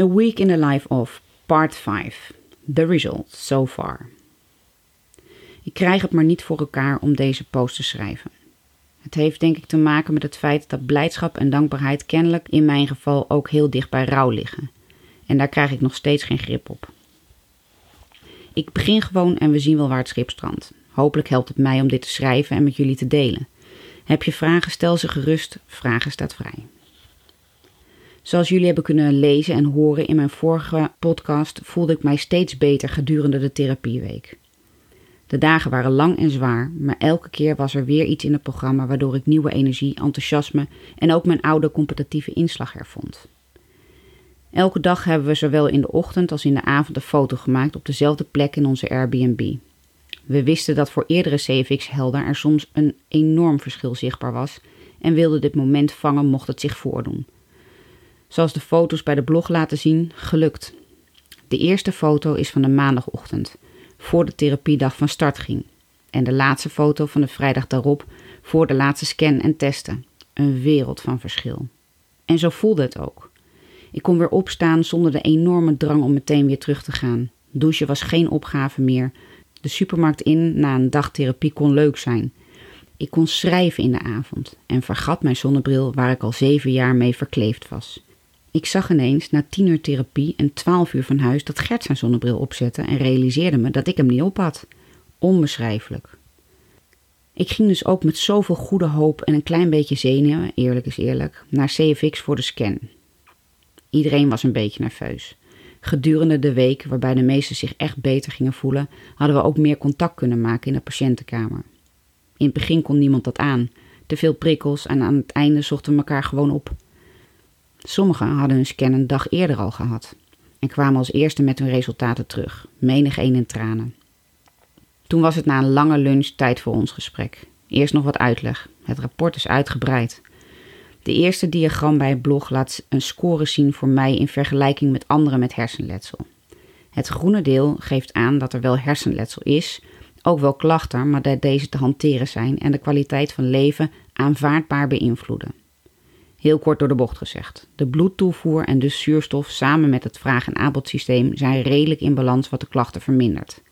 A Week in the Life of, Part 5. The Results so far. Ik krijg het maar niet voor elkaar om deze post te schrijven. Het heeft denk ik te maken met het feit dat blijdschap en dankbaarheid kennelijk in mijn geval ook heel dicht bij rouw liggen. En daar krijg ik nog steeds geen grip op. Ik begin gewoon en we zien wel waar het schip strandt. Hopelijk helpt het mij om dit te schrijven en met jullie te delen. Heb je vragen, stel ze gerust. Vragen staat vrij. Zoals jullie hebben kunnen lezen en horen in mijn vorige podcast, voelde ik mij steeds beter gedurende de therapieweek. De dagen waren lang en zwaar, maar elke keer was er weer iets in het programma waardoor ik nieuwe energie, enthousiasme en ook mijn oude competitieve inslag hervond. Elke dag hebben we zowel in de ochtend als in de avond een foto gemaakt op dezelfde plek in onze Airbnb. We wisten dat voor eerdere CFX-helden er soms een enorm verschil zichtbaar was en wilden dit moment vangen mocht het zich voordoen. Zoals de foto's bij de blog laten zien, gelukt. De eerste foto is van de maandagochtend, voor de therapiedag van start ging. En de laatste foto van de vrijdag daarop, voor de laatste scan en testen. Een wereld van verschil. En zo voelde het ook. Ik kon weer opstaan zonder de enorme drang om meteen weer terug te gaan. Douchen was geen opgave meer. De supermarkt in na een dag therapie kon leuk zijn. Ik kon schrijven in de avond en vergat mijn zonnebril waar ik al zeven jaar mee verkleefd was. Ik zag ineens na tien uur therapie en twaalf uur van huis dat Gert zijn zonnebril opzette en realiseerde me dat ik hem niet op had. Onbeschrijfelijk. Ik ging dus ook met zoveel goede hoop en een klein beetje zenuwen, eerlijk is eerlijk, naar CFX voor de scan. Iedereen was een beetje nerveus. Gedurende de week, waarbij de meesten zich echt beter gingen voelen, hadden we ook meer contact kunnen maken in de patiëntenkamer. In het begin kon niemand dat aan. Te veel prikkels en aan het einde zochten we elkaar gewoon op. Sommigen hadden hun scan een dag eerder al gehad en kwamen als eerste met hun resultaten terug, menig een in tranen. Toen was het na een lange lunch tijd voor ons gesprek. Eerst nog wat uitleg. Het rapport is uitgebreid. De eerste diagram bij het blog laat een score zien voor mij in vergelijking met anderen met hersenletsel. Het groene deel geeft aan dat er wel hersenletsel is, ook wel klachten, maar dat deze te hanteren zijn en de kwaliteit van leven aanvaardbaar beïnvloeden. Heel kort door de bocht gezegd. De bloedtoevoer en dus zuurstof samen met het vraag- en aanbodsysteem zijn redelijk in balans wat de klachten vermindert.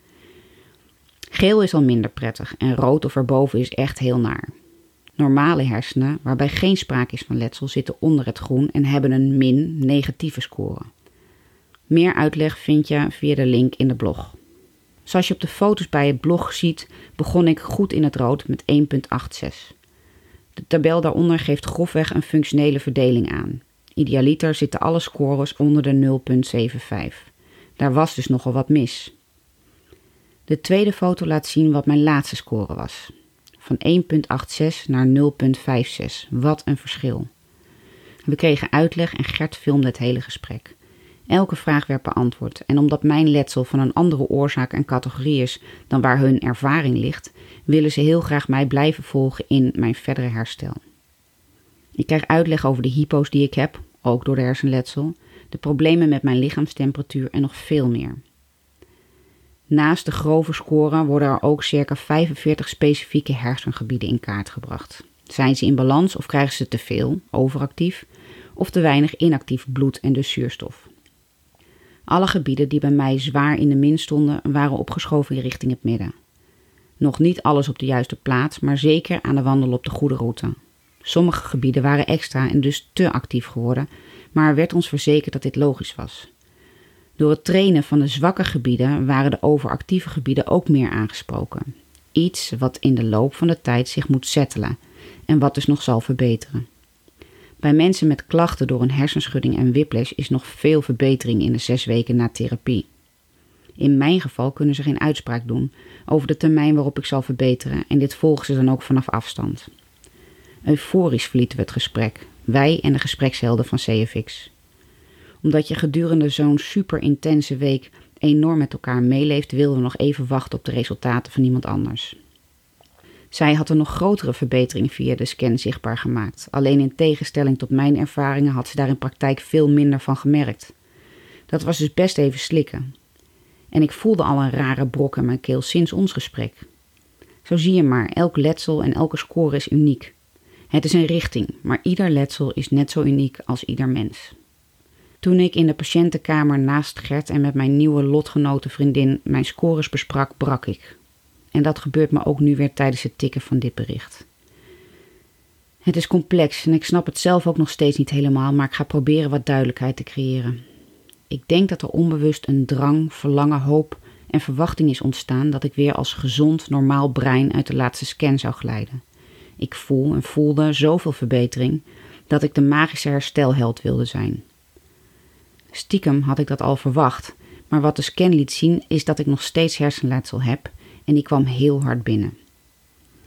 Geel is al minder prettig en rood of erboven is echt heel naar. Normale hersenen, waarbij geen sprake is van letsel, zitten onder het groen en hebben een min negatieve score. Meer uitleg vind je via de link in de blog. Zoals je op de foto's bij het blog ziet, begon ik goed in het rood met 1,86. De tabel daaronder geeft grofweg een functionele verdeling aan. Idealiter zitten alle scores onder de 0,75. Daar was dus nogal wat mis. De tweede foto laat zien wat mijn laatste score was. Van 1,86 naar 0,56. Wat een verschil. We kregen uitleg en Gert filmde het hele gesprek. Elke vraag werd beantwoord en omdat mijn letsel van een andere oorzaak en categorie is dan waar hun ervaring ligt, willen ze heel graag mij blijven volgen in mijn verdere herstel. Ik krijg uitleg over de hypo's die ik heb, ook door de hersenletsel, de problemen met mijn lichaamstemperatuur en nog veel meer. Naast de grove scoren worden er ook circa 45 specifieke hersengebieden in kaart gebracht. Zijn ze in balans of krijgen ze te veel, overactief, of te weinig inactief bloed en dus zuurstof? Alle gebieden die bij mij zwaar in de min stonden, waren opgeschoven richting het midden. Nog niet alles op de juiste plaats, maar zeker aan de wandel op de goede route. Sommige gebieden waren extra en dus te actief geworden, maar er werd ons verzekerd dat dit logisch was. Door het trainen van de zwakke gebieden waren de overactieve gebieden ook meer aangesproken. Iets wat in de loop van de tijd zich moet settelen en wat dus nog zal verbeteren. Bij mensen met klachten door een hersenschudding en whiplash is nog veel verbetering in de zes weken na therapie. In mijn geval kunnen ze geen uitspraak doen over de termijn waarop ik zal verbeteren en dit volgen ze dan ook vanaf afstand. Euforisch verlieten we het gesprek, wij en de gesprekshelden van CFX. Omdat je gedurende zo'n super intense week enorm met elkaar meeleeft, wilden we nog even wachten op de resultaten van iemand anders. Zij had een nog grotere verbetering via de scan zichtbaar gemaakt. Alleen in tegenstelling tot mijn ervaringen had ze daar in praktijk veel minder van gemerkt. Dat was dus best even slikken. En ik voelde al een rare brok in mijn keel sinds ons gesprek. Zo zie je maar, elk letsel en elke score is uniek. Het is een richting, maar ieder letsel is net zo uniek als ieder mens. Toen ik in de patiëntenkamer naast Gert en met mijn nieuwe lotgenoten vriendin mijn scores besprak, brak ik. En dat gebeurt me ook nu weer tijdens het tikken van dit bericht. Het is complex en ik snap het zelf ook nog steeds niet helemaal, maar ik ga proberen wat duidelijkheid te creëren. Ik denk dat er onbewust een drang, verlangen, hoop en verwachting is ontstaan dat ik weer als gezond, normaal brein uit de laatste scan zou glijden. Ik voel en voelde zoveel verbetering dat ik de magische herstelheld wilde zijn. Stiekem had ik dat al verwacht, maar wat de scan liet zien is dat ik nog steeds hersenletsel heb en die kwam heel hard binnen.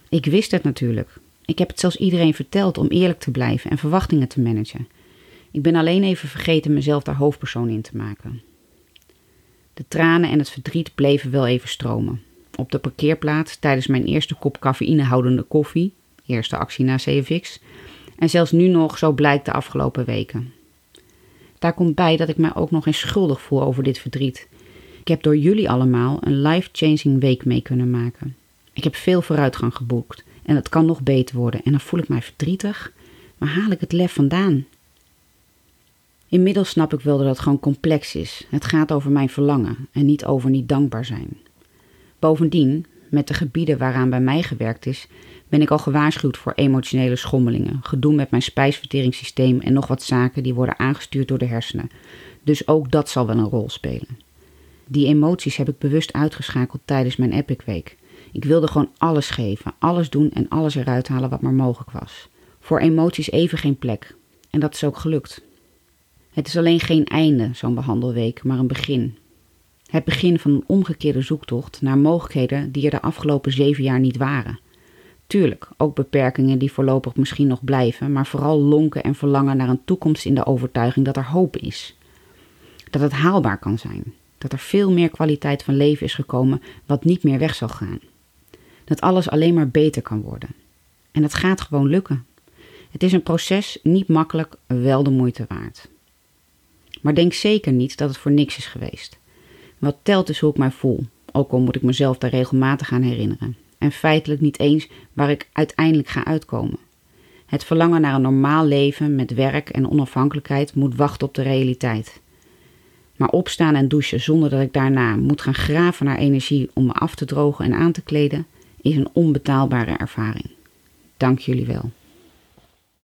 Ik wist het natuurlijk. Ik heb het zelfs iedereen verteld om eerlijk te blijven en verwachtingen te managen. Ik ben alleen even vergeten mezelf daar hoofdpersoon in te maken. De tranen en het verdriet bleven wel even stromen. Op de parkeerplaats tijdens mijn eerste kop cafeïnehoudende koffie, eerste actie na CFX, en zelfs nu nog zo blijkt de afgelopen weken. Daar komt bij dat ik mij ook nog eens schuldig voel over dit verdriet. Ik heb door jullie allemaal een life-changing week mee kunnen maken. Ik heb veel vooruitgang geboekt en het kan nog beter worden en dan voel ik mij verdrietig, maar haal ik het lef vandaan? Inmiddels snap ik wel dat het gewoon complex is. Het gaat over mijn verlangen en niet over niet dankbaar zijn. Bovendien, met de gebieden waaraan bij mij gewerkt is, ben ik al gewaarschuwd voor emotionele schommelingen, gedoe met mijn spijsverteringssysteem en nog wat zaken die worden aangestuurd door de hersenen. Dus ook dat zal wel een rol spelen. Die emoties heb ik bewust uitgeschakeld tijdens mijn Epic Week. Ik wilde gewoon alles geven, alles doen en alles eruit halen wat maar mogelijk was. Voor emoties even geen plek. En dat is ook gelukt. Het is alleen geen einde, zo'n behandelweek, maar een begin. Het begin van een omgekeerde zoektocht naar mogelijkheden die er de afgelopen zeven jaar niet waren. Tuurlijk, ook beperkingen die voorlopig misschien nog blijven, maar vooral lonken en verlangen naar een toekomst in de overtuiging dat er hoop is. Dat het haalbaar kan zijn. Dat er veel meer kwaliteit van leven is gekomen wat niet meer weg zal gaan. Dat alles alleen maar beter kan worden. En het gaat gewoon lukken. Het is een proces, niet makkelijk, wel de moeite waard. Maar denk zeker niet dat het voor niks is geweest. Wat telt is hoe ik mij voel, ook al moet ik mezelf daar regelmatig aan herinneren. En feitelijk niet eens waar ik uiteindelijk ga uitkomen. Het verlangen naar een normaal leven met werk en onafhankelijkheid moet wachten op de realiteit. Maar opstaan en douchen zonder dat ik daarna moet gaan graven naar energie om me af te drogen en aan te kleden, is een onbetaalbare ervaring. Dank jullie wel.